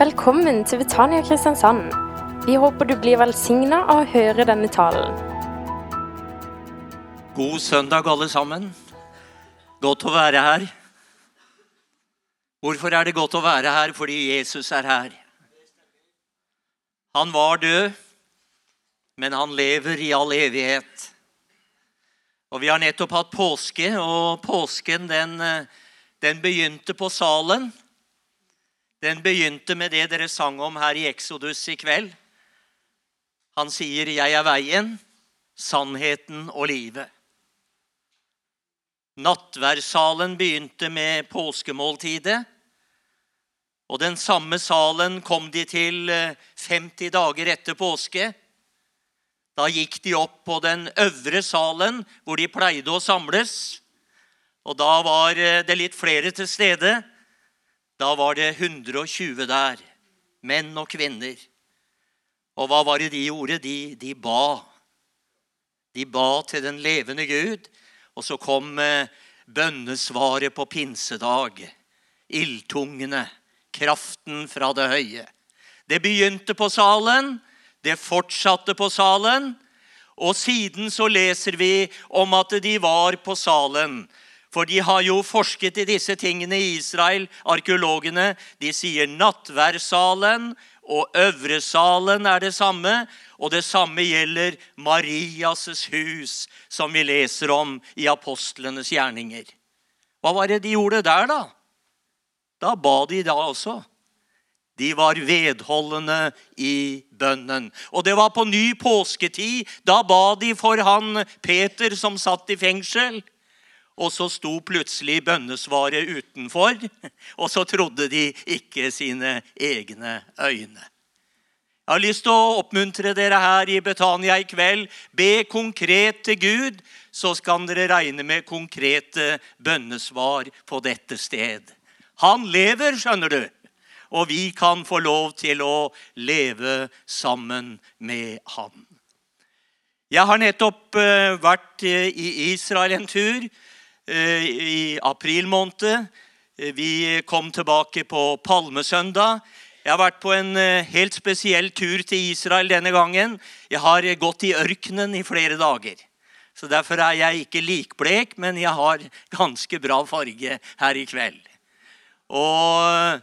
Velkommen til Betania Kristiansand. Vi håper du blir velsigna av å høre denne talen. God søndag, alle sammen. Godt å være her. Hvorfor er det godt å være her? Fordi Jesus er her. Han var død, men han lever i all evighet. Og Vi har nettopp hatt påske, og påsken den, den begynte på salen. Den begynte med det dere sang om her i Exodus i kveld. Han sier, 'Jeg er veien, sannheten og livet'. Nattverdssalen begynte med påskemåltidet. Og den samme salen kom de til 50 dager etter påske. Da gikk de opp på den øvre salen, hvor de pleide å samles. Og da var det litt flere til stede. Da var det 120 der, menn og kvinner. Og hva var det de gjorde? De, de ba. De ba til den levende Gud. Og så kom eh, bønnesvaret på pinsedag. Ildtungene, kraften fra det høye. Det begynte på salen, det fortsatte på salen. Og siden så leser vi om at de var på salen. For de har jo forsket i disse tingene i Israel, arkeologene. De sier nattværssalen og øvresalen er det samme. Og det samme gjelder Marias hus, som vi leser om i apostlenes gjerninger. Hva var det de gjorde der, da? Da ba de da også. De var vedholdende i bønnen. Og det var på ny påsketid. Da ba de for han Peter som satt i fengsel. Og så sto plutselig bønnesvaret utenfor, og så trodde de ikke sine egne øyne. Jeg har lyst til å oppmuntre dere her i Betania i kveld. Be konkret til Gud, så skal dere regne med konkrete bønnesvar på dette sted. Han lever, skjønner du, og vi kan få lov til å leve sammen med ham. Jeg har nettopp eh, vært eh, i Israel en tur. Eh, i april måned. Eh, vi kom tilbake på palmesøndag. Jeg har vært på en eh, helt spesiell tur til Israel denne gangen. Jeg har gått i ørkenen i flere dager. Så Derfor er jeg ikke likblek, men jeg har ganske bra farge her i kveld. Og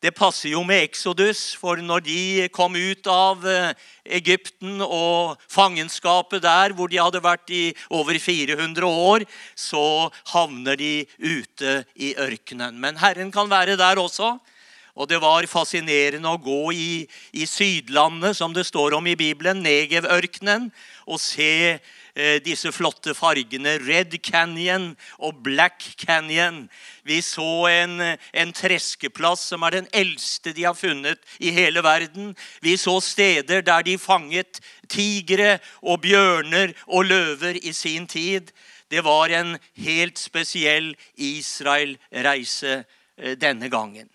det passer jo med Exodus, for når de kom ut av eh, Egypten og fangenskapet der, hvor de hadde vært i over 400 år, så havner de ute i ørkenen. Men Herren kan være der også. Og det var fascinerende å gå i, i Sydlandet, som det står om i Bibelen, Negev-ørkenen, og se Eh, disse flotte fargene Red Canyon og Black Canyon. Vi så en, en, treskeplass som er den eldste de har funnet i hele verden. Vi så steder der de fanget tigre og bjørner og løver i sin tid. Det var en helt spesiell Israel-reise eh, denne gangen.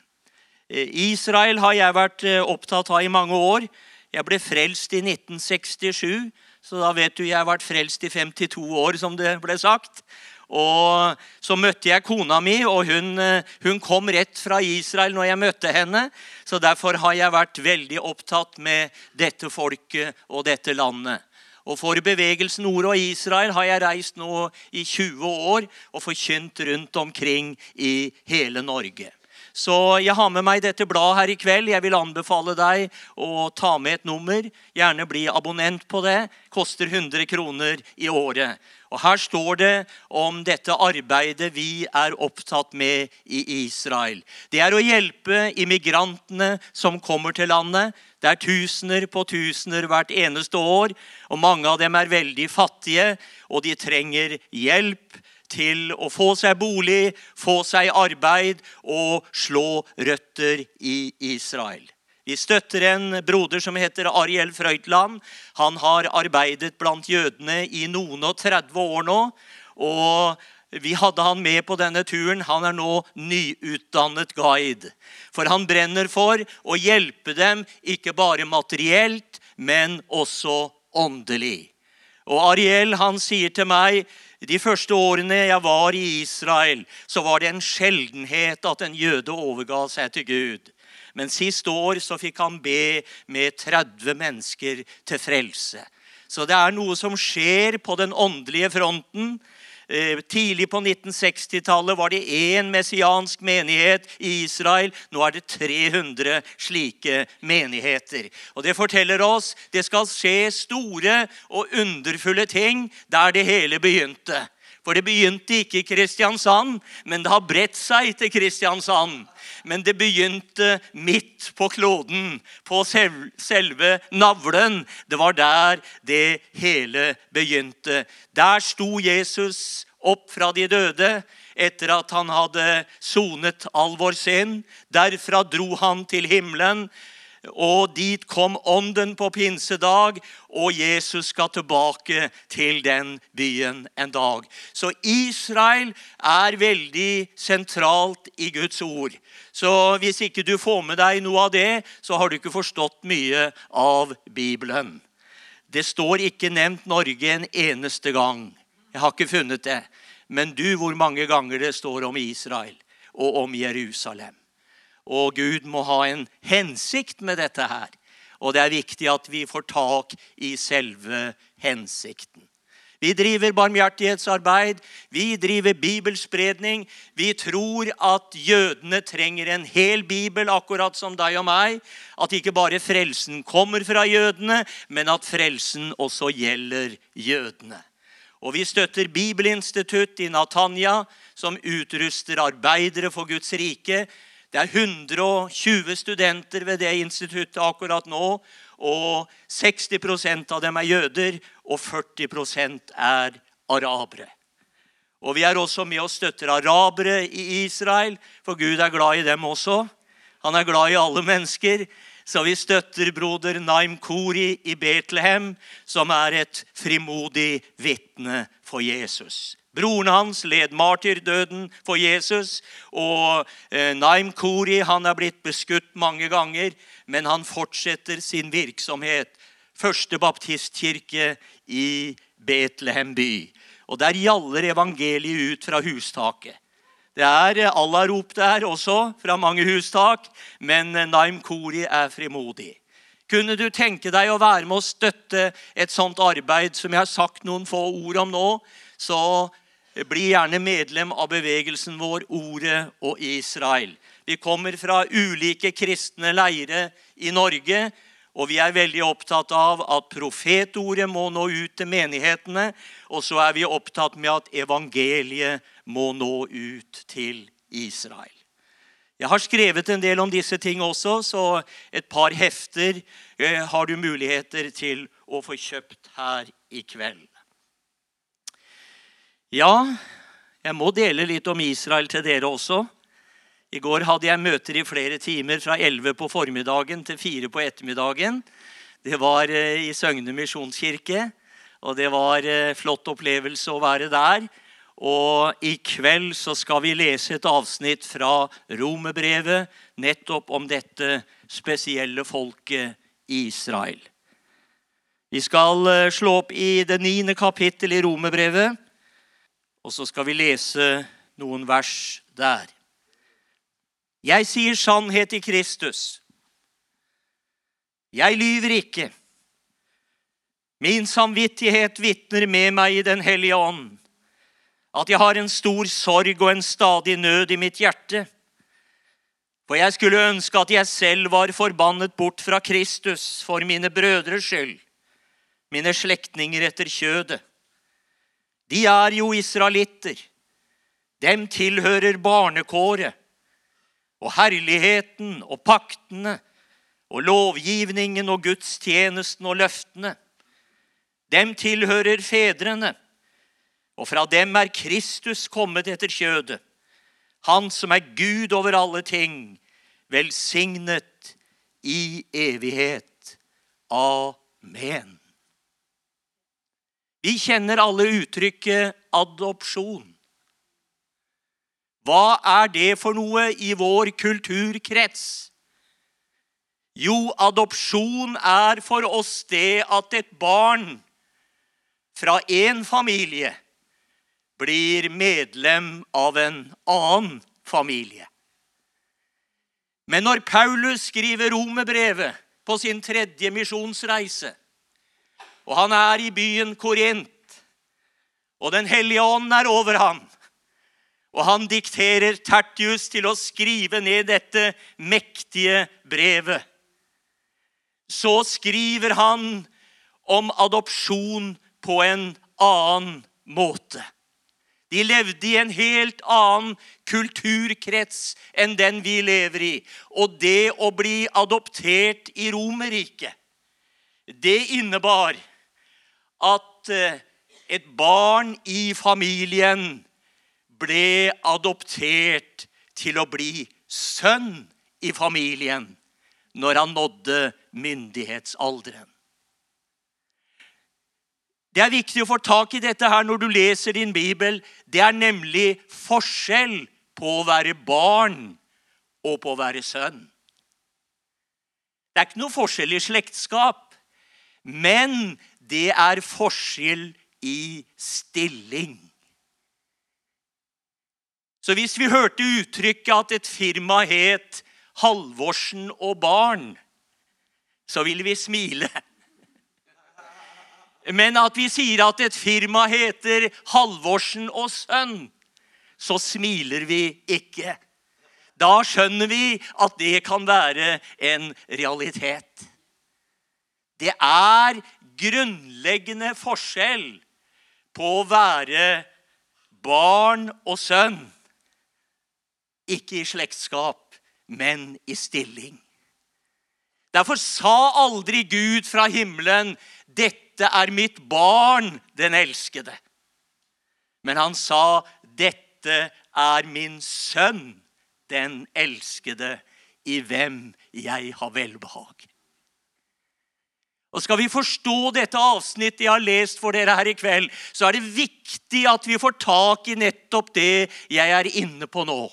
Eh, Israel har jeg vært opptatt av i mange år. Jeg ble frelst i 1967. Så da vet du, jeg har vært frelst i 52 år, som det ble sagt. Og Så møtte jeg kona mi, og hun, eh, hun, kom rett fra Israel når jeg møtte henne. Så derfor har jeg vært veldig opptatt med dette folket og dette landet. Og For bevegelsen Nord og Israel har jeg reist nå i 20 år og forkynt rundt omkring i hele Norge. Så jeg har med meg dette bladet her i kveld. Jeg vil anbefale deg å ta med et nummer. Gjerne bli abonnent på det. Koster 100 kroner i året. Og Her står det om dette arbeidet vi er opptatt med i Israel. Det er å hjelpe immigrantene som kommer til landet. Det er tusener på tusener hvert eneste år. og Mange av dem er veldig fattige, og de trenger hjelp til å få seg bolig, få seg arbeid og slå røtter i Israel. Vi støtter en broder som heter Ariel Frøytland. Han har arbeidet blant jødene i noen og 30 år nå. og vi hadde han med på denne turen. Han er nå nyutdannet guide. For han brenner for å hjelpe dem, ikke bare materielt, men også åndelig. Og Ariel han sier til meg de første årene jeg var i Israel, så var det en sjeldenhet at en jøde overga seg til Gud. Men sist år så fikk han be med 30 mennesker til frelse. Så det er noe som skjer på den åndelige fronten. Eh, tidlig på 1960-tallet var det én messiansk menighet i Israel. Nå er det 300 slike menigheter. Og Det forteller oss det skal skje store og underfulle ting der det hele begynte. For det begynte ikke i Kristiansand, men det har bredt seg til Kristiansand. Men det begynte midt på kloden, på selve navlen. Det var der det hele begynte. Der sto Jesus opp fra de døde etter at han hadde sonet all vår synd. Derfra dro han til himmelen. Og dit kom ånden på pinsedag, og Jesus skal tilbake til den byen en dag. Så Israel er veldig sentralt i Guds ord. Så hvis ikke du får med deg noe av det, så har du ikke forstått mye av Bibelen. Det står ikke nevnt Norge en eneste gang. Jeg har ikke funnet det. Men du, hvor mange ganger det står om Israel og om Jerusalem. Og Gud må ha en hensikt med dette her. Og det er viktig at vi får tak i selve hensikten. Vi driver barmhjertighetsarbeid, vi driver bibelspredning. Vi tror at jødene trenger en hel bibel, akkurat som deg og meg. At ikke bare frelsen kommer fra jødene, men at frelsen også gjelder jødene. Og vi støtter Bibelinstitutt i Natanya, som utruster arbeidere for Guds rike det er 120 studenter ved det instituttet akkurat nå. Og 60% av dem er jøder, og 40% er arabere. Og Vi er også med og støtter arabere i Israel, for Gud er glad i dem også. Han er glad i alle mennesker. Så vi støtter broder Naim Kori i Betlehem, som er et frimodig vitne for Jesus. Broren hans led martyrdøden for Jesus. Og eh, Naim Kori han er blitt beskutt mange ganger, men han fortsetter sin virksomhet. Første baptistkirke i Betlehem by. Og der gjaller evangeliet ut fra hustaket. Det er eh, Allah-rop der også, fra mange hustak, men eh, Naim Kori er frimodig. Kunne du tenke deg å være med å støtte et sånt arbeid som jeg har sagt noen få ord om nå, så bli gjerne medlem av bevegelsen vår Ordet og Israel. Vi kommer fra ulike kristne leire i Norge, og vi er veldig opptatt av at profetordet må nå ut til menighetene. Og så er vi opptatt med at evangeliet må nå ut til Israel. Jeg har skrevet en del om disse ting også, så et par hefter eh, har du muligheter til å få kjøpt her i kveld. Ja, jeg må dele litt om Israel til dere også. I går hadde jeg møter i flere timer fra 11 på formiddagen til 4 på ettermiddagen. Det var eh, i Søgne misjonskirke, og det var eh, flott opplevelse å være der. Og i kveld så skal vi lese et avsnitt fra Romerbrevet nettopp om dette spesielle folket Israel. Vi skal eh, slå opp i det niende kapittel i Romerbrevet. Og så skal vi lese noen vers der. Jeg sier sannhet i Kristus. Jeg lyver ikke. Min samvittighet vitner med meg i Den hellige ånd at jeg har en stor sorg og en stadig nød i mitt hjerte. For jeg skulle ønske at jeg selv var forbannet bort fra Kristus for mine brødres skyld, mine slektninger etter kjødet de er jo israelitter. Dem tilhører barnekåret og herligheten og paktene og lovgivningen og gudstjenesten og løftene. Dem tilhører fedrene, og fra dem er Kristus kommet etter kjødet. Han som er Gud over alle ting, velsignet i evighet. Amen. Vi kjenner alle uttrykket adopsjon. Hva er det for noe i vår kulturkrets? Jo, adopsjon er for oss det at et barn fra én familie blir medlem av en annen familie. Men når Paulus skriver romerbrevet på sin tredje misjonsreise, og han er i byen Korint, og Den hellige ånd er over ham, og han dikterer Tertius til å skrive ned dette mektige brevet, så skriver han om adopsjon på en annen måte. De levde i en helt annen kulturkrets enn den vi lever i. Og det å bli adoptert i Romerriket, det innebar at eh, et barn i familien ble adoptert til å bli sønn i familien når han nådde myndighetsalderen. Det er viktig å få tak i dette her når du leser din bibel. Det er nemlig forskjell på å være barn og på å være sønn. Det er ikke noe forskjell i slektskap, men det er forskjell i stilling. Så hvis vi hørte uttrykket at et firma het Halvorsen og barn, så ville vi smile. Men at vi sier at et firma heter Halvorsen og Sønn, så smiler vi ikke. Da skjønner vi at det kan være en realitet. Det er grunnleggende forskjell på å være barn og sønn. Ikke i slektskap, men i stilling. Derfor sa aldri Gud fra himmelen 'Dette er mitt barn, den elskede'. Men han sa, 'Dette er min sønn, den elskede, i hvem jeg har velbehag'. Og Skal vi forstå dette avsnittet jeg har lest for dere her i kveld, så er det viktig at vi får tak i nettopp det jeg er inne på nå.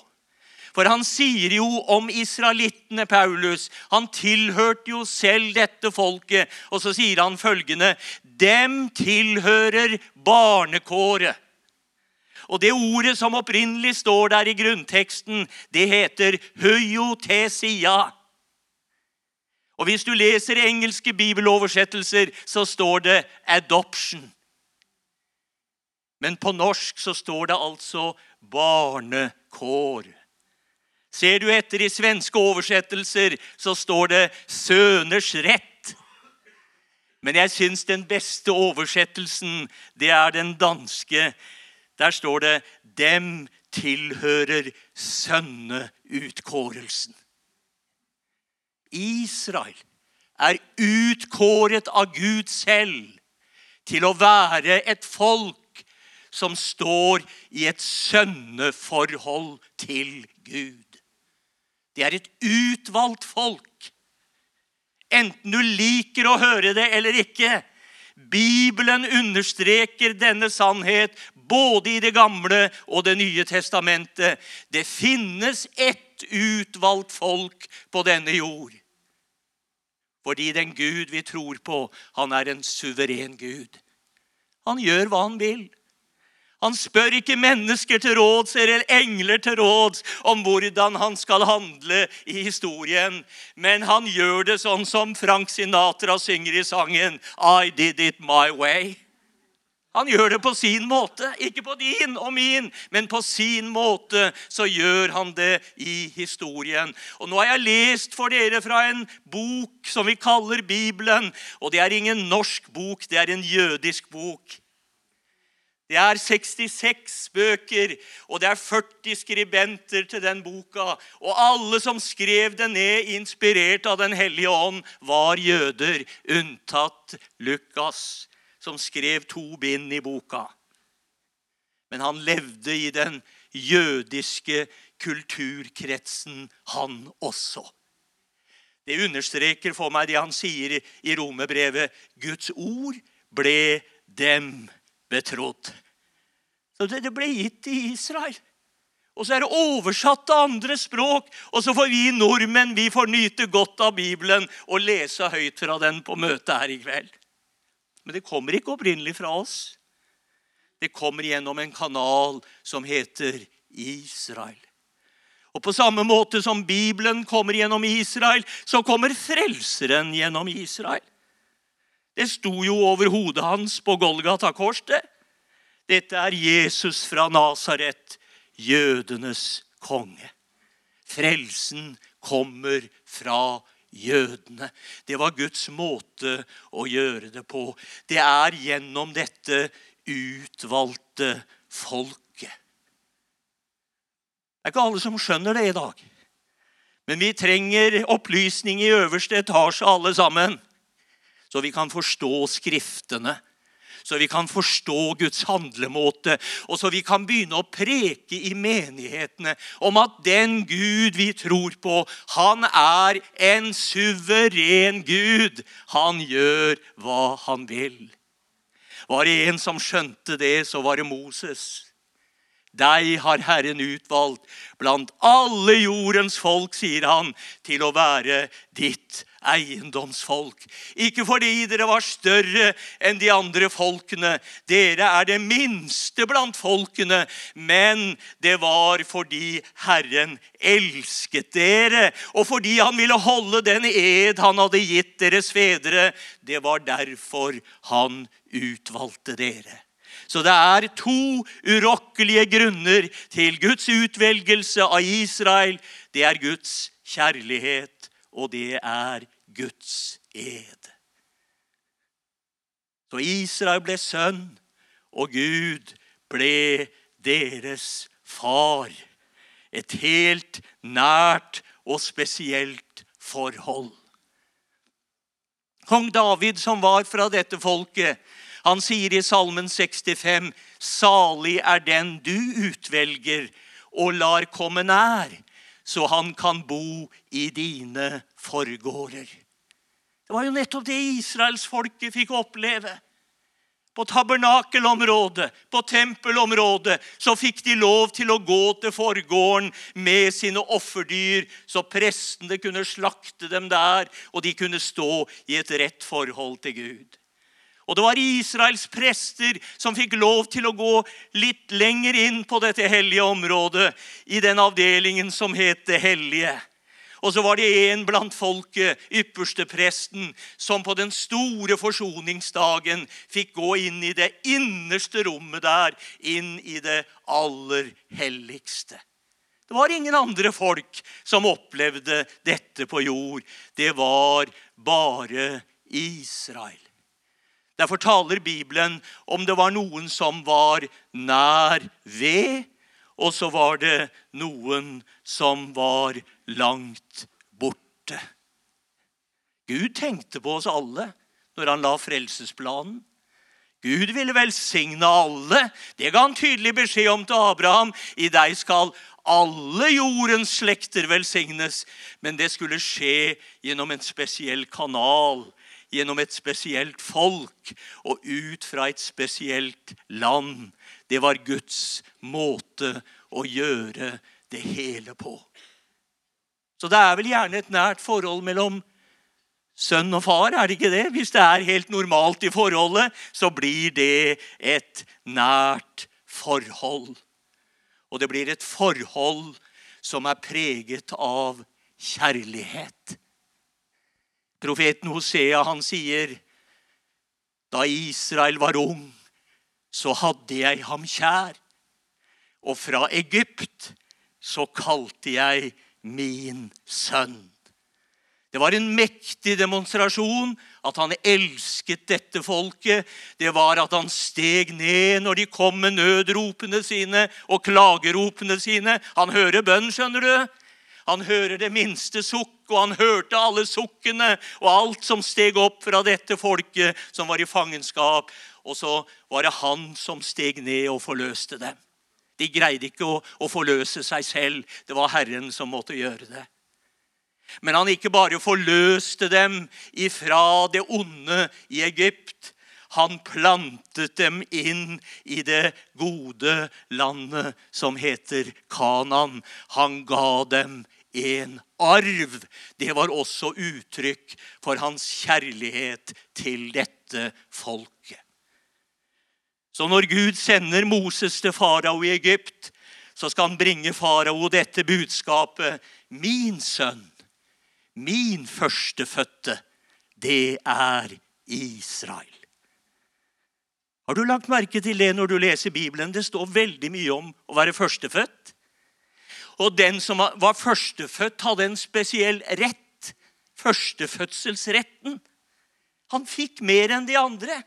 For han sier jo om israelittene, Paulus Han tilhørte jo selv dette folket. Og så sier han følgende Dem tilhører barnekåret. Og det ordet som opprinnelig står der i grunnteksten, det heter høyotesia. Og hvis du leser engelske bibeloversettelser, så står det 'adoption'. Men på norsk så står det altså 'barnekår'. Ser du etter i svenske oversettelser, så står det 'søners rett'. Men jeg syns den beste oversettelsen, det er den danske. Der står det 'Dem tilhører sønneutkårelsen'. Israel er utkåret av Gud selv til å være et folk som står i et sønneforhold til Gud. Det er et utvalgt folk. Enten du liker å høre det eller ikke. Bibelen understreker denne sannhet både i Det gamle og Det nye testamentet. Det finnes ett utvalgt folk på denne jord. Fordi den Gud vi tror på, han er en suveren Gud. Han gjør hva han vil. Han spør ikke mennesker til råds eller engler til råds om hvordan han skal handle i historien. Men han gjør det sånn som Frank Sinatra synger i sangen I did it my way. Han gjør det på sin måte. Ikke på din og min, men på sin måte så gjør han det i historien. Og Nå har jeg lest for dere fra en bok som vi kaller Bibelen. Og det er ingen norsk bok, det er en jødisk bok. Det er 66 bøker, og det er 40 skribenter til den boka. Og alle som skrev det ned, inspirert av Den hellige ånd, var jøder, unntatt Lukas, som skrev to bind i boka. Men han levde i den jødiske kulturkretsen, han også. Det understreker for meg det han sier i romerbrevet. Guds ord ble dem betrodd. Så det ble gitt i Israel. Og så er det oversatt til andre språk, og så får vi nordmenn vi får nyte godt av Bibelen og lese høyt fra den på møtet her i kveld. Men det kommer ikke opprinnelig fra oss. Det kommer gjennom en kanal som heter Israel. Og på samme måte som Bibelen kommer gjennom Israel, så kommer Frelseren gjennom Israel. Det sto jo over hodet hans på Golgata kors. det. Dette er Jesus fra Nasaret, jødenes konge. Frelsen kommer fra jødene. Det var Guds måte å gjøre det på. Det er gjennom dette utvalgte folket. Det er ikke alle som skjønner det i dag. Men vi trenger opplysning i øverste etasje, alle sammen, så vi kan forstå Skriftene så vi kan forstå Guds handlemåte, og så vi kan begynne å preke i menighetene om at den Gud vi tror på, han er en suveren Gud. Han gjør hva han vil. Var det en som skjønte det, så var det Moses. Deg har Herren utvalgt blant alle jordens folk, sier han, til å være ditt eiendomsfolk. Ikke fordi dere var større enn de andre folkene. Dere er det minste blant folkene. Men det var fordi Herren elsket dere, og fordi han ville holde den ed han hadde gitt deres fedre. Det var derfor han utvalgte dere. Så det er to urokkelige grunner til Guds utvelgelse av Israel. Det er Guds kjærlighet, og det er Guds ed. Så Israel ble sønn, og Gud ble deres far. Et helt nært og spesielt forhold. Kong David, som var fra dette folket, han sier i Salmen 65.: Salig er den du utvelger og lar komme nær, så han kan bo i dine forgårder. Det var jo nettopp det israelsfolket fikk oppleve. På tabernakelområdet, på tempelområdet, så fikk de lov til å gå til forgården med sine offerdyr, så prestene kunne slakte dem der, og de kunne stå i et rett forhold til Gud. Og det var Israels prester som fikk lov til å gå litt lenger inn på dette hellige området, i den avdelingen som het Det hellige. Og så var det en blant folket, ypperste presten, som på den store forsoningsdagen fikk gå inn i det innerste rommet der, inn i det aller helligste. Det var ingen andre folk som opplevde dette på jord. Det var bare Israel. Derfor taler Bibelen om det var noen som var nær ved, og så var det noen som var langt borte. Gud tenkte på oss alle når han la frelsesplanen. Gud ville velsigne alle. Det ga han tydelig beskjed om til Abraham. I deg skal alle jordens slekter velsignes. Men det skulle skje gjennom en spesiell kanal gjennom et spesielt folk og ut fra et spesielt land. Det var Guds måte å gjøre det hele på. Så det er vel gjerne et nært forhold mellom sønn og far, er det ikke det? Hvis det er helt normalt i forholdet, så blir det et nært forhold. Og det blir et forhold som er preget av kjærlighet. Profeten Hosea han sier, da Israel var ung, så hadde jeg ham kjær. Og fra Egypt så kalte jeg min sønn. Det var en mektig demonstrasjon at han elsket dette folket. Det var at han steg ned når de kom med nødropene sine og klageropene sine. Han hører bønn, skjønner du. Han hører det minste sukk, og han hørte alle sukkene og alt som steg opp fra dette folket som var i fangenskap. Og så var det han som steg ned og forløste dem. De greide ikke å, å forløse seg selv. Det var Herren som måtte gjøre det. Men han ikke bare forløste dem ifra det onde i Egypt. Han plantet dem inn i det gode landet som heter Kanan. Han ga dem en arv. Det var også uttrykk for hans kjærlighet til dette folket. Så når Gud sender Moses til farao i Egypt, så skal han bringe farao dette budskapet. Min sønn, min førstefødte, det er Israel. Har du lagt merke til det når du leser Bibelen? Det står veldig mye om å være førstefødt. Og den som var førstefødt, hadde en spesiell rett. Førstefødselsretten. Han fikk mer enn de andre.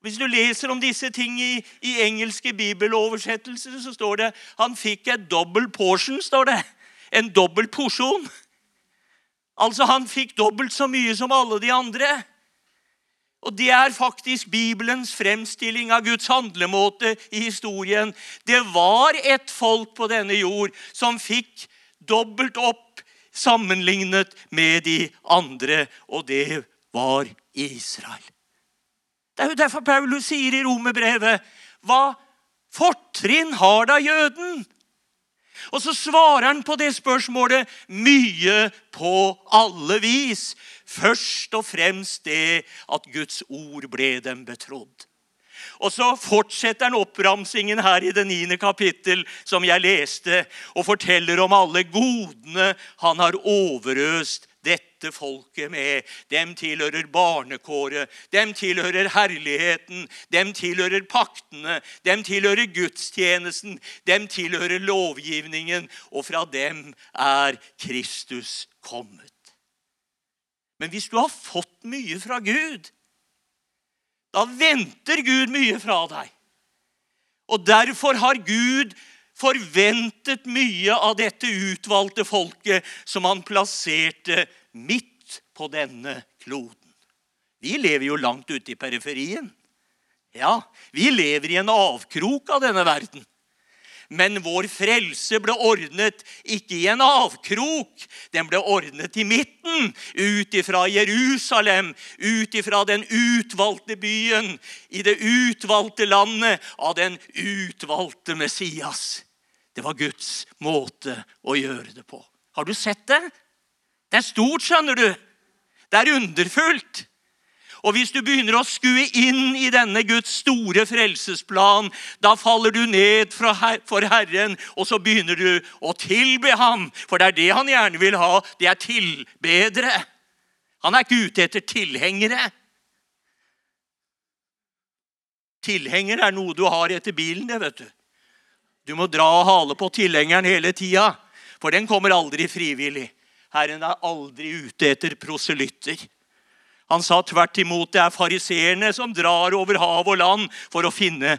Hvis du leser om disse ting i, i engelske bibeloversettelser, så står det han fikk et dobbel portion. står det. En dobbel porsjon. Altså, han fikk dobbelt så mye som alle de andre. Og Det er faktisk Bibelens fremstilling av Guds handlemåte i historien. Det var et folk på denne jord som fikk dobbelt opp sammenlignet med de andre, og det var Israel. Det er jo derfor Paulus sier i romerbrevet Hva fortrinn har da jøden? Og så svarer han på det spørsmålet mye på alle vis. Først og fremst det at Guds ord ble dem betrodd. Og så fortsetter han oppramsingen her i det niende kapittel, som jeg leste, og forteller om alle godene han har overøst dette folket med. Dem tilhører barnekåret, dem tilhører herligheten, dem tilhører paktene, dem tilhører gudstjenesten, dem tilhører lovgivningen, og fra dem er Kristus kommet. Men hvis du har fått mye fra Gud, da venter Gud mye fra deg. Og derfor har Gud forventet mye av dette utvalgte folket som han plasserte midt på denne kloden. Vi lever jo langt ute i periferien. Ja, vi lever i en avkrok av denne verden. Men vår frelse ble ordnet ikke i en avkrok. Den ble ordnet i midten, ut ifra Jerusalem, ut ifra den utvalgte byen, i det utvalgte landet av den utvalgte Messias. Det var Guds måte å gjøre det på. Har du sett det? Det er stort, skjønner du. Det er underfullt. Og hvis du begynner å skue inn i denne Guds store frelsesplan, da faller du ned for Herren, og så begynner du å tilbe ham. For det er det han gjerne vil ha. Det er tilbedere. Han er ikke ute etter tilhengere. Tilhenger er noe du har etter bilen, det, vet du. Du må dra og hale på tilhengeren hele tida, for den kommer aldri frivillig. Herren er aldri ute etter proselytter. Han sa tvert imot det er fariseerne som drar over hav og land for å finne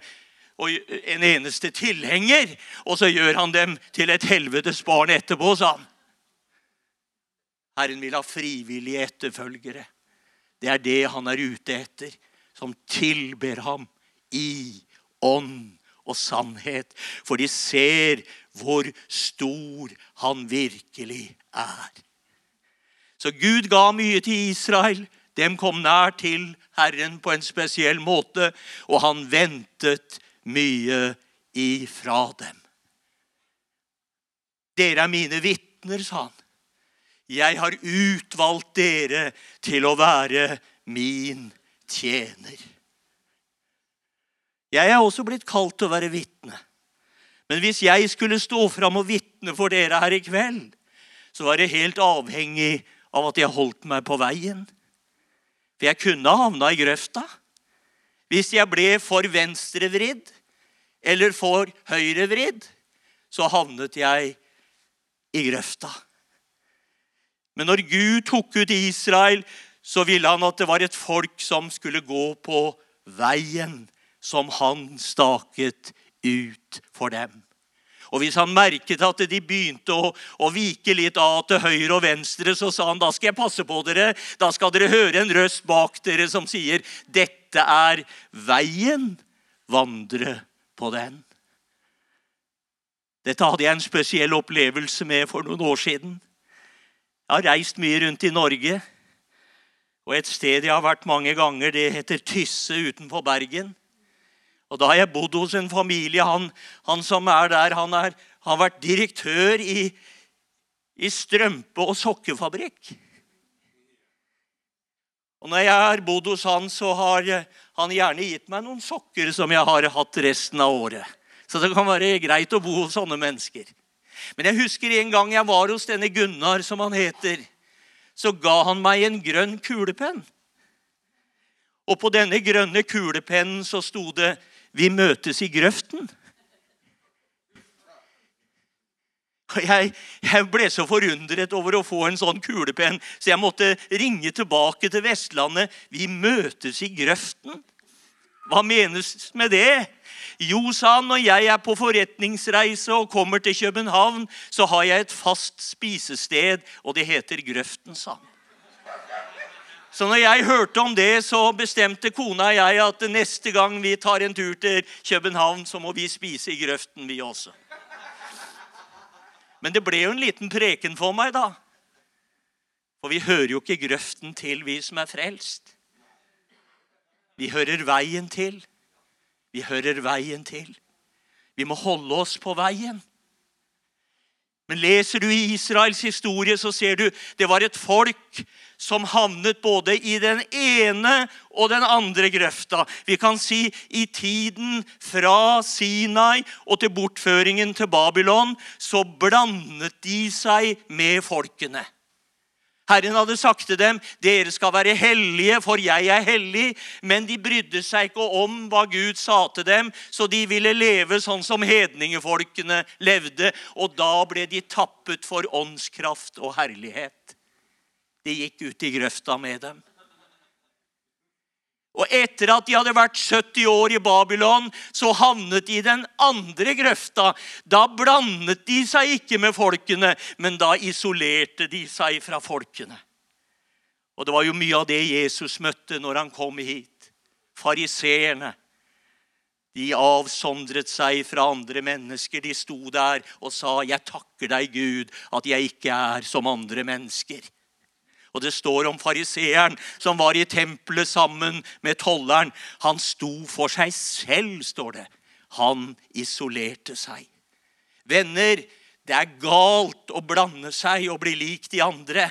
en eneste tilhenger, og så gjør han dem til et helvetes barn etterpå, sa han. Herren vil ha frivillige etterfølgere. Det er det han er ute etter, som tilber ham i ånd og sannhet. For de ser hvor stor han virkelig er. Så Gud ga mye til Israel. Dem kom nær til Herren på en spesiell måte, og han ventet mye ifra dem. Dere er mine vitner, sa han. Jeg har utvalgt dere til å være min tjener. Jeg er også blitt kalt til å være vitne. Men hvis jeg skulle stå fram og vitne for dere her i kveld, så var det helt avhengig av at jeg holdt meg på veien. For jeg kunne havna i grøfta. Hvis jeg ble for venstrevridd eller for høyrevridd, så havnet jeg i grøfta. Men når Gud tok ut Israel, så ville han at det var et folk som skulle gå på veien som han staket ut for dem. Og Hvis han merket at de begynte å, å, vike litt av til høyre og venstre, så sa han da skal jeg passe på dere. Da skal dere høre en røst bak dere som sier, 'Dette er veien. Vandre på den.' Dette hadde jeg en spesiell opplevelse med for noen år siden. Jeg har reist mye rundt i Norge. Og et sted jeg har vært mange ganger, det heter Tysse utenfor Bergen. Og Da har jeg bodd hos en familie. Han, han som er der, han, er, har vært direktør i, i strømpe- og sokkefabrikk. Og Når jeg har bodd hos han, så har han gjerne gitt meg noen sokker som jeg har hatt resten av året. Så det kan være greit å bo hos sånne mennesker. Men jeg husker en gang jeg var hos denne Gunnar, som han heter. Så ga han meg en grønn kulepenn. Og på denne grønne kulepennen så sto det 'Vi møtes i grøften'. Jeg, jeg, ble så forundret over å få en sånn kulepenn, så jeg måtte ringe tilbake til Vestlandet. 'Vi møtes i grøften'. Hva menes med det? Jo, sa han, når jeg er på forretningsreise og kommer til København, så har jeg et fast spisested, og det heter Grøften, sa han. Så når jeg hørte om det, så bestemte kona og jeg at neste gang vi tar en tur til København, så må vi spise i Grøften, vi også. Men det ble jo en liten preken for meg, da. For vi hører jo ikke grøften til, vi som er frelst. Vi hører veien til. Vi hører veien til. Vi må holde oss på veien. Men leser du i Israels historie, så ser du det var et folk som havnet både i den ene og den andre grøfta. Vi kan si i tiden fra Sinai og til bortføringen til Babylon så blandet de seg med folkene. Herren hadde sagt til dem, 'Dere skal være hellige, for jeg er hellig.' Men de brydde seg ikke om hva Gud sa til dem, så de ville leve sånn som hedningefolkene levde. Og da ble de tappet for åndskraft og herlighet. De gikk ut i grøfta med dem. Og etter at de hadde vært 70 år i Babylon, så havnet de i den andre grøfta. Da blandet de seg ikke med folkene, men da isolerte de seg fra folkene. Og det var jo mye av det Jesus møtte når han kom hit. Fariseerne. De avsondret seg fra andre mennesker. De sto der og sa, 'Jeg takker deg, Gud, at jeg ikke er som andre mennesker'. Og det står om fariseeren som var i tempelet sammen med tolleren. Han sto for seg selv, står det. Han isolerte seg. Venner, det er galt å blande seg og bli lik de andre.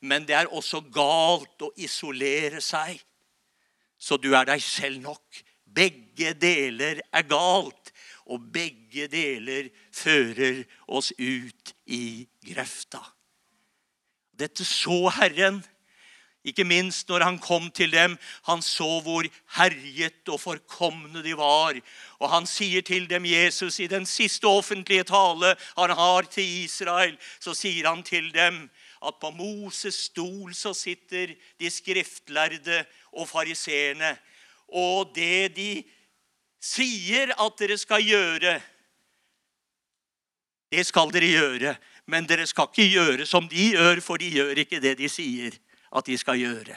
Men det er også galt å isolere seg. Så du er deg selv nok. Begge deler er galt. Og begge deler fører oss ut i grøfta. Dette så Herren. Ikke minst når han kom til dem. Han så hvor herjet og forkomne de var. Og han sier til dem, Jesus, i den siste offentlige tale han har til Israel, så sier han til dem at på Moses stol så sitter de skriftlærde og fariseerne. Og det de sier at dere skal gjøre, det skal dere gjøre. Men dere skal ikke gjøre som de gjør, for de gjør ikke det de sier at de skal gjøre.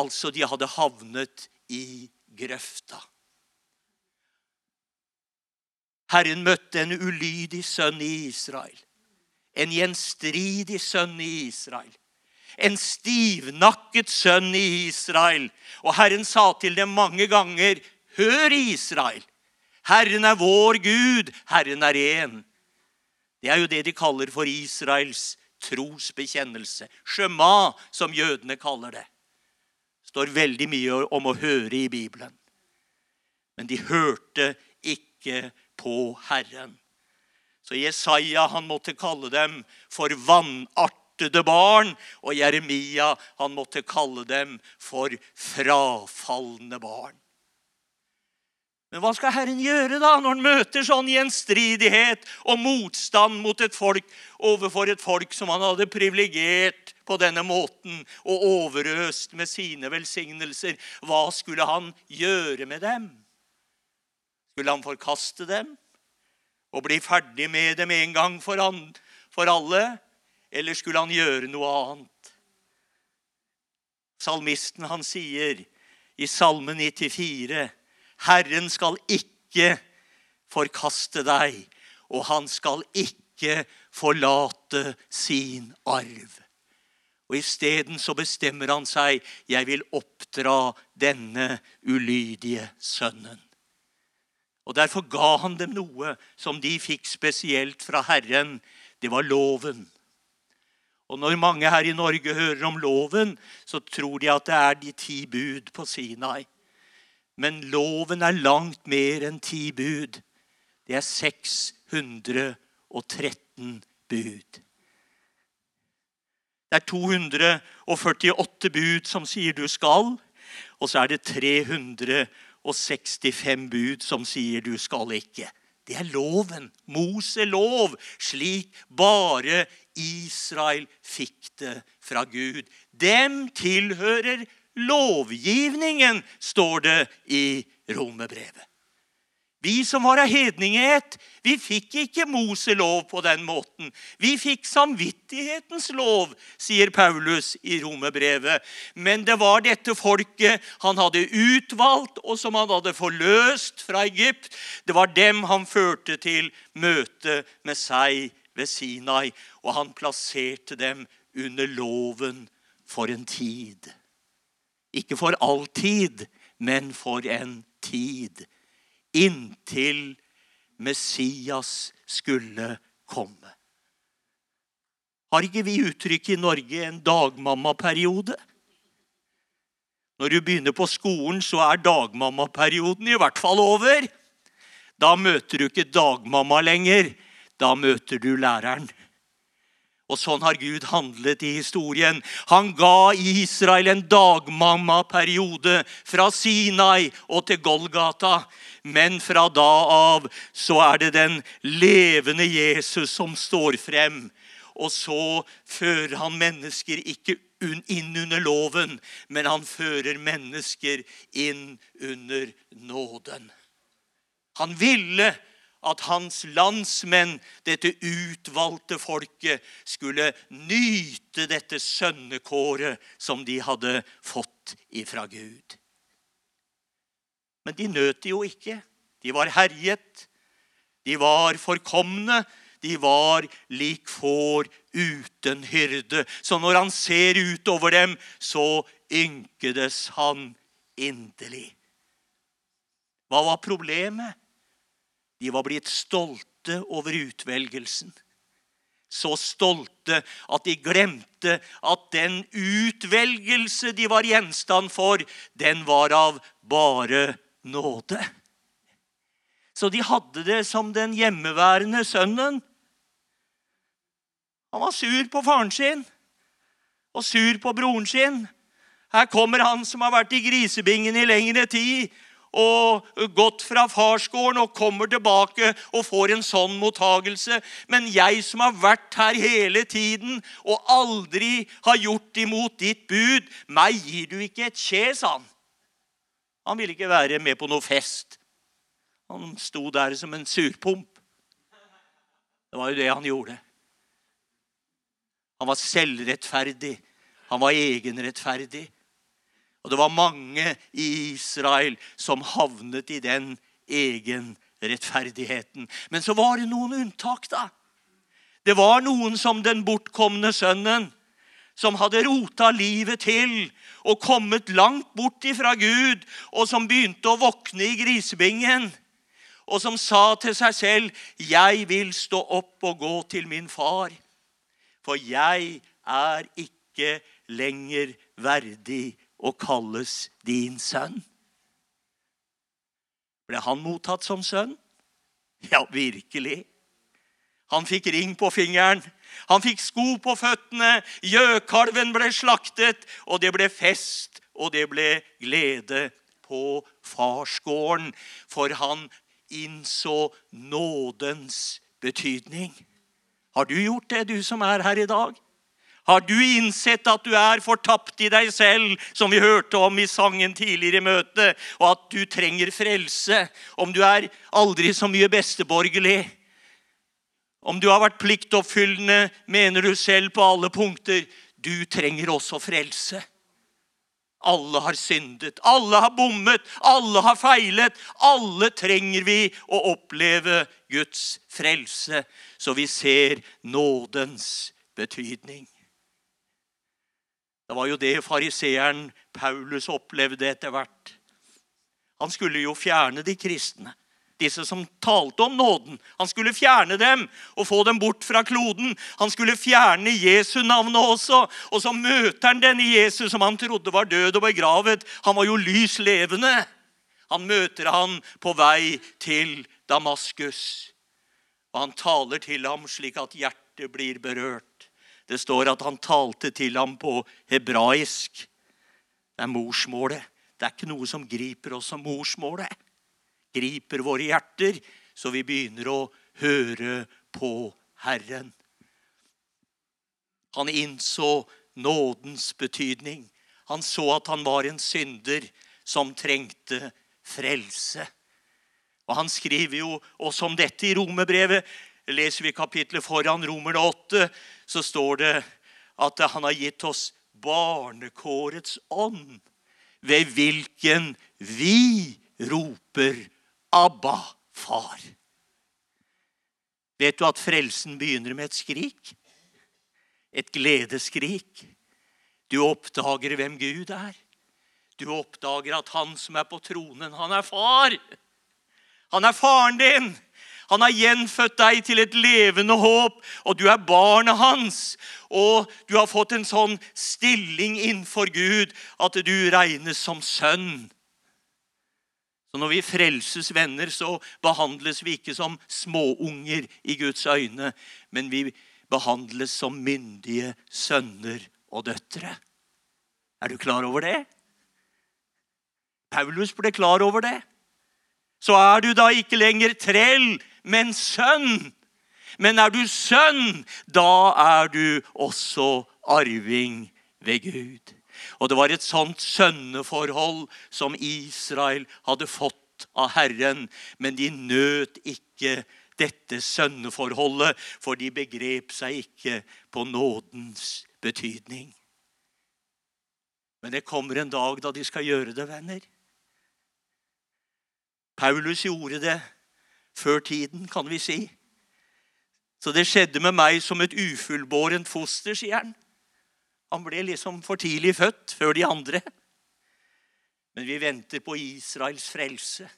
Altså, de hadde havnet i grøfta. Herren møtte en ulydig sønn i Israel. En gjenstridig sønn i Israel. En stivnakket sønn i Israel. Og Herren sa til dem mange ganger, Hør, Israel! Herren er vår Gud, Herren er én. Det er jo det de kaller for Israels trosbekjennelse. Shema, som jødene kaller det. Står veldig mye om å høre i Bibelen. Men de hørte ikke på Herren. Så Jesaja han måtte kalle dem for vanartede barn. Og Jeremia han måtte kalle dem for frafalne barn. Men hva skal Herren gjøre da, når han møter sånn gjenstridighet og motstand mot et folk overfor et folk som han hadde privilegert på denne måten og overøst med sine velsignelser? Hva skulle han gjøre med dem? Skulle han forkaste dem og bli ferdig med dem en gang for, han, for alle? Eller skulle han gjøre noe annet? Salmisten han sier i Salme 94 Herren skal ikke forkaste deg, og han skal ikke forlate sin arv. Og Isteden så bestemmer han seg jeg vil oppdra denne ulydige sønnen. Og Derfor ga han dem noe som de fikk spesielt fra Herren. Det var loven. Og Når mange her i Norge hører om loven, så tror de at det er de ti bud på Sinai. Men loven er langt mer enn ti bud. det er 613 bud. Det er 248 bud som sier du skal, og så er det 365 bud som sier du skal ikke. Det er loven. Moselov. Slik bare Israel fikk det fra Gud. Dem tilhører lovgivningen, står det i romerbrevet. Vi som var av hedninghet, vi fikk ikke Moselov på den måten. Vi fikk samvittighetens lov, sier Paulus i romerbrevet. Men det var dette folket han hadde utvalgt, og som han hadde forløst fra Egypt. Det var dem han førte til møte med seg ved Sinai, og han plasserte dem under loven for en tid. Ikke for all tid, men for en tid inntil Messias skulle komme. Har ikke vi uttrykk i Norge en dagmammaperiode? Når du begynner på skolen, så er dagmammaperioden i hvert fall over. Da møter du ikke dagmamma lenger. Da møter du læreren. Og sånn har Gud handlet i historien. Han ga Israel en dagmammaperiode fra Sinai og til Golgata. Men fra da av så er det den levende Jesus som står frem. Og så fører han mennesker ikke inn under loven, men han fører mennesker inn under nåden. Han ville at hans landsmenn, dette utvalgte folket, skulle nyte dette sønnekåret som de hadde fått ifra Gud. Men de nøt det jo ikke. De var herjet. De var forkomne. De var lik får uten hyrde. Så når han ser utover dem, så ynkedes han inderlig. Hva var problemet? De var blitt stolte over utvelgelsen. Så stolte at de glemte at den utvelgelse de var gjenstand for, den var av bare nåde. Så de hadde det som den hjemmeværende sønnen. Han var sur på faren sin og sur på broren sin. Her kommer han som har vært i grisebingen i lengre tid, og gått fra farsgården og kommer tilbake og får en sånn mottagelse. Men jeg som har vært her hele tiden og aldri har gjort imot ditt bud, meg gir du ikke et kje, sa han. Han ville ikke være med på noe fest. Han sto der som en surpomp. Det var jo det han gjorde. Han var selvrettferdig. Han var egenrettferdig. Og det var mange i Israel som havnet i den egenrettferdigheten. Men så var det noen unntak, da. Det var noen som den bortkomne sønnen, som hadde rota livet til og kommet langt bort ifra Gud, og som begynte å våkne i grisebingen, og som sa til seg selv, 'Jeg vil stå opp og gå til min far', for jeg er ikke lenger verdig og kalles din sønn. Ble han mottatt som sønn? Ja, virkelig. Han fikk ring på fingeren. Han fikk sko på føttene. Gjøkalven ble slaktet, og det ble fest, og det ble glede på farsgården. For han innså nådens betydning. Har du gjort det, du som er her i dag? Har du innsett at du er fortapt i deg selv, som vi hørte om i sangen tidligere i møtet, og at du trenger frelse? Om du er aldri så mye besteborgerlig? Om du har vært pliktoppfyllende, mener du selv på alle punkter. Du trenger også frelse. Alle har syndet, alle har bommet, alle har feilet. Alle trenger vi å oppleve Guds frelse, så vi ser nådens betydning. Det var jo det fariseeren Paulus opplevde etter hvert. Han skulle jo fjerne de kristne, disse som talte om nåden. Han skulle fjerne dem og få dem bort fra kloden. Han skulle fjerne Jesu navnet også. Og så møter han denne Jesus som han trodde var død og begravet. Han var jo lys levende. Han møter han på vei til Damaskus. Og han taler til ham slik at hjertet blir berørt. Det står at han talte til ham på hebraisk. Det er morsmålet. Det er ikke noe som griper oss som morsmålet. Griper våre hjerter, så vi begynner å høre på Herren. Han innså nådens betydning. Han så at han var en synder som trengte frelse. Og Han skriver jo også om dette i romerbrevet. Leser vi kapitlet foran Romerne 8, så står det at han har gitt oss barnekårets ånd, ved hvilken vi roper 'Abba, far'. Vet du at frelsen begynner med et skrik? Et gledesskrik. Du oppdager hvem Gud er. Du oppdager at han som er på tronen, han er far. Han er faren din. Han har gjenfødt deg til et levende håp, og du er barnet hans. Og du har fått en sånn stilling innenfor Gud at du regnes som sønn. Så Når vi frelses venner, så behandles vi ikke som småunger i Guds øyne, men vi behandles som myndige sønner og døtre. Er du klar over det? Paulus ble klar over det. Så er du da ikke lenger trell, men sønn. Men er du sønn, da er du også arving ved Gud. Og det var et sånt sønneforhold som Israel hadde fått av Herren, men de nøt ikke dette sønneforholdet, for de begrep seg ikke på nådens betydning. Men det kommer en dag da de skal gjøre det, venner. Paulus gjorde det før tiden, kan vi si. Så det skjedde med meg som et ufullbårent foster, sier han. Han ble liksom for tidlig født før de andre. Men vi venter på Israels frelse.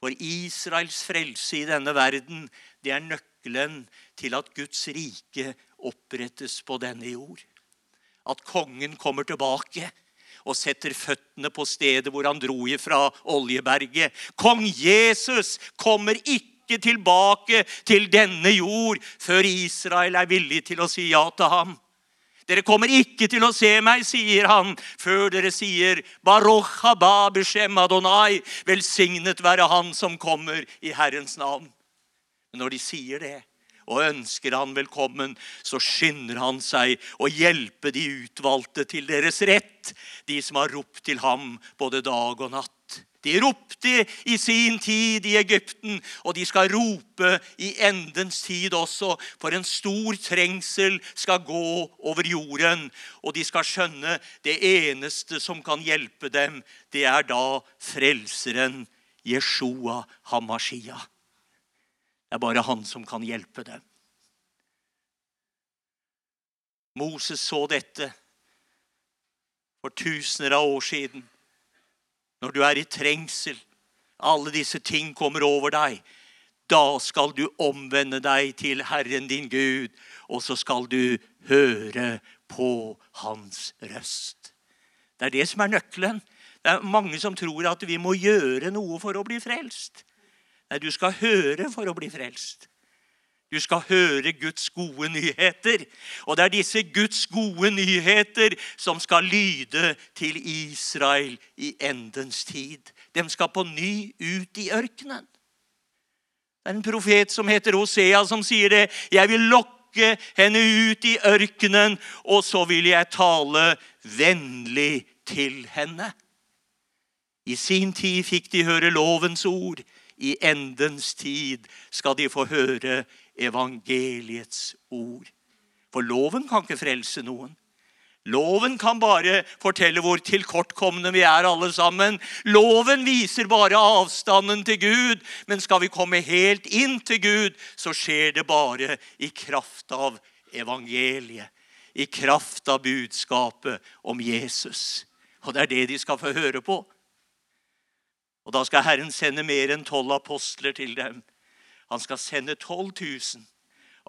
For Israels frelse i denne verden, det er nøkkelen til at Guds rike opprettes på denne jord. At kongen kommer tilbake og setter føttene på stedet hvor han dro ifra Oljeberget. Kong Jesus kommer ikke tilbake til denne jord før Israel er villig til å si ja til ham. Dere kommer ikke til å se meg, sier han, før dere sier Baruch haba b'shem Adonai. Velsignet være Han som kommer i Herrens navn. Men når de sier det og ønsker han velkommen, så skynder han seg å hjelpe de utvalgte til deres rett, de som har ropt til ham både dag og natt. De ropte i sin tid i Egypten, og de skal rope i endens tid også. For en stor trengsel skal gå over jorden, og de skal skjønne det eneste som kan hjelpe dem, det er da frelseren Jeshua Hamashia. Det er bare han som kan hjelpe dem. Moses så dette for tusener av år siden når du er i trengsel, alle disse ting kommer over deg, da skal du omvende deg til Herren din Gud, og så skal du høre på Hans røst. Det er det som er nøkkelen. Det er mange som tror at vi må gjøre noe for å bli frelst. Nei, du skal høre for å bli frelst. Du skal høre Guds gode nyheter. Og det er disse Guds gode nyheter som skal lyde til Israel i endens tid. De skal på ny ut i ørkenen. Det er en profet som heter Hosea, som sier det. Jeg vil lokke henne ut i ørkenen, og så vil jeg tale vennlig til henne. I sin tid fikk de høre lovens ord. I endens tid skal de få høre evangeliets ord. For loven kan ikke frelse noen. Loven kan bare fortelle hvor tilkortkomne vi er, alle sammen. Loven viser bare avstanden til Gud, men skal vi komme helt inn til Gud, så skjer det bare i kraft av evangeliet. I kraft av budskapet om Jesus. Og det er det de skal få høre på. Og da skal Herren sende mer enn tolv apostler til dem. Han skal sende 12 000.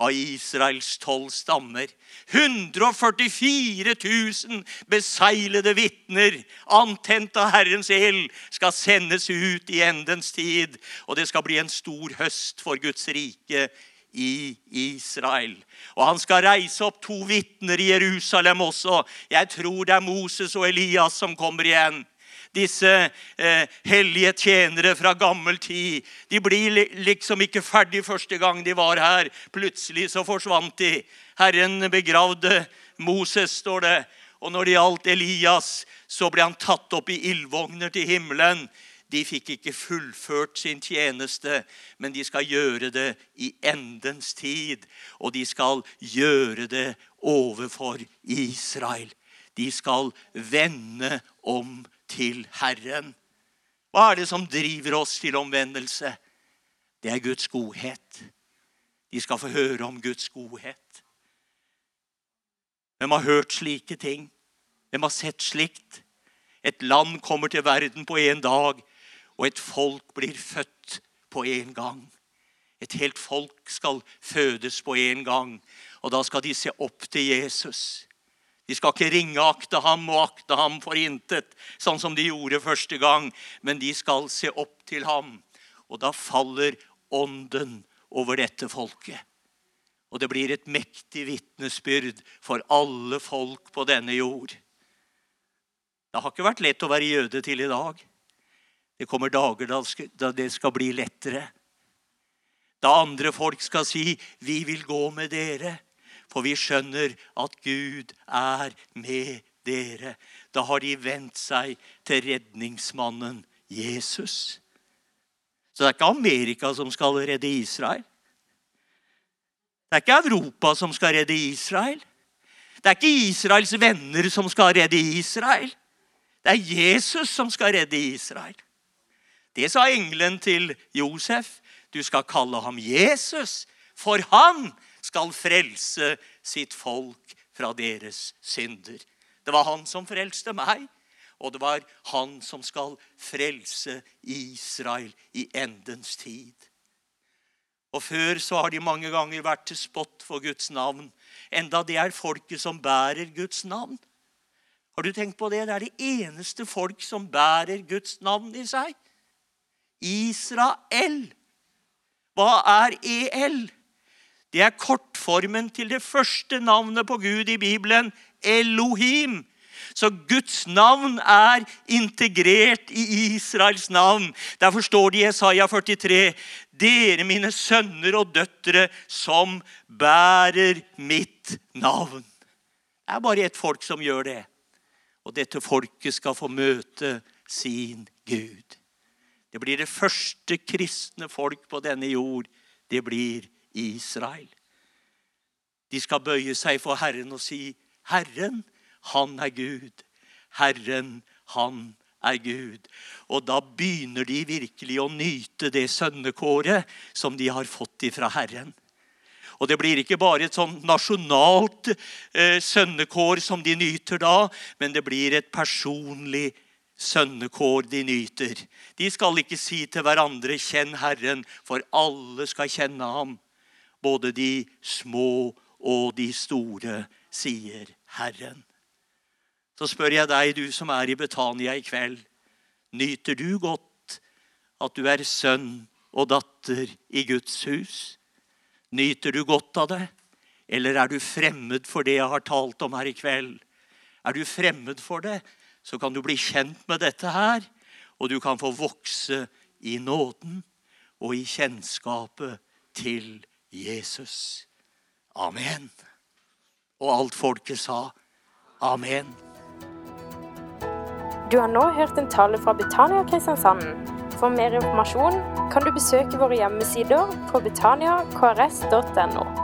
av Israels tolv stammer. 144 000 beseglede vitner, antent av Herrens eld, skal sendes ut i endens tid. Og det skal bli en stor høst for Guds rike i Israel. Og han skal reise opp to vitner i Jerusalem også. Jeg tror det er Moses og Elias som kommer igjen disse eh, hellige tjenere fra gammel tid. De blir liksom ikke ferdig første gang de var her. Plutselig så forsvant de. Herren begravde Moses, står det. Og når det gjaldt Elias, så ble han tatt opp i ildvogner til himmelen. De fikk ikke fullført sin tjeneste, men de skal gjøre det i endens tid. Og de skal gjøre det overfor Israel. De skal vende om til Herren. Hva er det som driver oss til omvendelse? Det er Guds godhet. De skal få høre om Guds godhet. Hvem har hørt slike ting? Hvem har sett slikt? Et land kommer til verden på en dag, og et folk blir født på en gang. Et helt folk skal fødes på en gang, og da skal de se opp til Jesus. De skal ikke ringeakte ham og akte ham for intet, sånn som de gjorde første gang, men de skal se opp til ham. Og da faller ånden over dette folket. Og det blir et mektig vitnesbyrd for alle folk på denne jord. Det har ikke vært lett å være jøde til i dag. Det kommer dager da det skal bli lettere. Da andre folk skal si 'Vi vil gå med dere', for vi skjønner at Gud er med dere. Da har de vendt seg til redningsmannen Jesus. Så det er ikke Amerika som skal redde Israel. Det er ikke Europa som skal redde Israel. Det er ikke Israels venner som skal redde Israel. Det er Jesus som skal redde Israel. Det sa engelen til Josef. Du skal kalle ham Jesus, for han skal frelse sitt folk fra deres synder. Det var han som frelste meg, og det var han som skal frelse Israel i endens tid. Og Før så har de mange ganger vært til spott for Guds navn, enda det er folket som bærer Guds navn. Har du tenkt på det? Det er det eneste folk som bærer Guds navn i seg. Israel. Hva er EL? Det er kortformen til det første navnet på Gud i Bibelen, Elohim. Så Guds navn er integrert i Israels navn. Derfor står det i Jesaja 43.: Dere, mine sønner og døtre, som bærer mitt navn. Det er bare ett folk som gjør det. Og dette folket skal få møte sin Gud. Det blir det første kristne folk på denne jord. Det blir Israel. De skal bøye seg for Herren og si, 'Herren, han er Gud. Herren, han er Gud.' Og da begynner de virkelig å nyte det sønnekåret som de har fått ifra Herren. Og det blir ikke bare et sånn nasjonalt eh, sønnekår som de nyter da, men det blir et personlig sønnekår de nyter. De skal ikke si til hverandre 'Kjenn Herren', for alle skal kjenne ham både de små og de store, sier Herren. Så spør jeg deg, du som er i Betania i kveld, nyter du godt at du er sønn og datter i Guds hus? Nyter du godt av det, eller er du fremmed for det jeg har talt om her i kveld? Er du fremmed for det, så kan du bli kjent med dette her, og du kan få vokse i nåden og i kjennskapet til Jesus. Amen. Og alt folket sa amen. Du har nå hørt en tale fra Betania Kristiansand. For mer informasjon kan du besøke våre hjemmesider på betaniakrs.no.